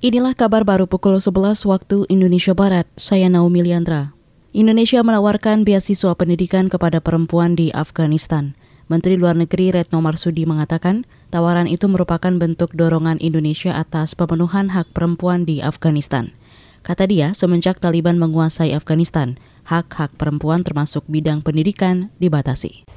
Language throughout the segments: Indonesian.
Inilah kabar baru pukul 11 waktu Indonesia Barat. Saya Naomi Liandra. Indonesia menawarkan beasiswa pendidikan kepada perempuan di Afghanistan. Menteri Luar Negeri Retno Marsudi mengatakan, tawaran itu merupakan bentuk dorongan Indonesia atas pemenuhan hak perempuan di Afghanistan. Kata dia, semenjak Taliban menguasai Afghanistan, hak-hak perempuan termasuk bidang pendidikan dibatasi.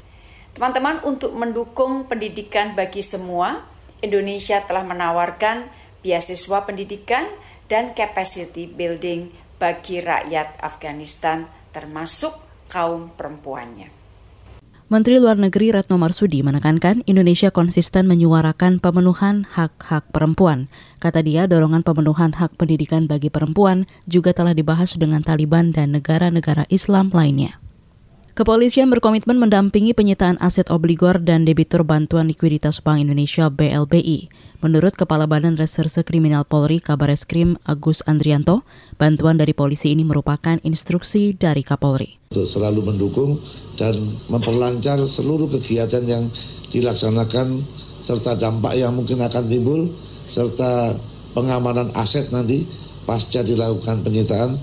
Teman-teman, untuk mendukung pendidikan bagi semua, Indonesia telah menawarkan beasiswa pendidikan, dan capacity building bagi rakyat Afghanistan termasuk kaum perempuannya. Menteri Luar Negeri Retno Marsudi menekankan Indonesia konsisten menyuarakan pemenuhan hak-hak perempuan. Kata dia, dorongan pemenuhan hak pendidikan bagi perempuan juga telah dibahas dengan Taliban dan negara-negara Islam lainnya. Kepolisian berkomitmen mendampingi penyitaan aset obligor dan debitur bantuan likuiditas Bank Indonesia BLBI. Menurut Kepala Badan Reserse Kriminal Polri Kabareskrim Agus Andrianto, bantuan dari polisi ini merupakan instruksi dari Kapolri. Selalu mendukung dan memperlancar seluruh kegiatan yang dilaksanakan serta dampak yang mungkin akan timbul serta pengamanan aset nanti pasca dilakukan penyitaan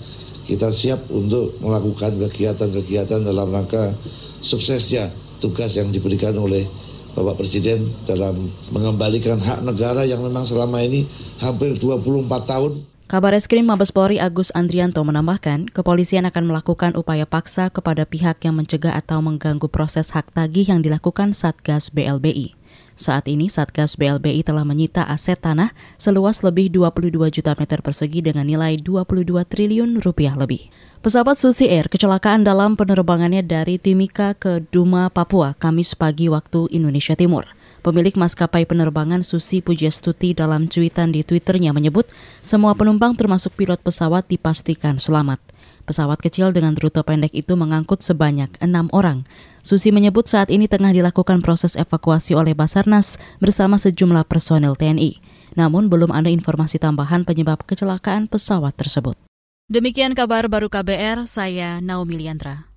kita siap untuk melakukan kegiatan-kegiatan dalam rangka suksesnya tugas yang diberikan oleh Bapak Presiden dalam mengembalikan hak negara yang memang selama ini hampir 24 tahun. Kabar Eskrim Mabes Polri Agus Andrianto menambahkan, kepolisian akan melakukan upaya paksa kepada pihak yang mencegah atau mengganggu proses hak tagih yang dilakukan Satgas BLBI. Saat ini Satgas BLBI telah menyita aset tanah seluas lebih 22 juta meter persegi dengan nilai 22 triliun rupiah lebih. Pesawat Susi Air kecelakaan dalam penerbangannya dari Timika ke Duma, Papua, Kamis pagi waktu Indonesia Timur. Pemilik maskapai penerbangan Susi Pujastuti dalam cuitan di Twitternya menyebut semua penumpang termasuk pilot pesawat dipastikan selamat. Pesawat kecil dengan rute pendek itu mengangkut sebanyak enam orang. Susi menyebut saat ini tengah dilakukan proses evakuasi oleh Basarnas bersama sejumlah personel TNI. Namun belum ada informasi tambahan penyebab kecelakaan pesawat tersebut. Demikian kabar baru KBR, saya Naomi Liandra.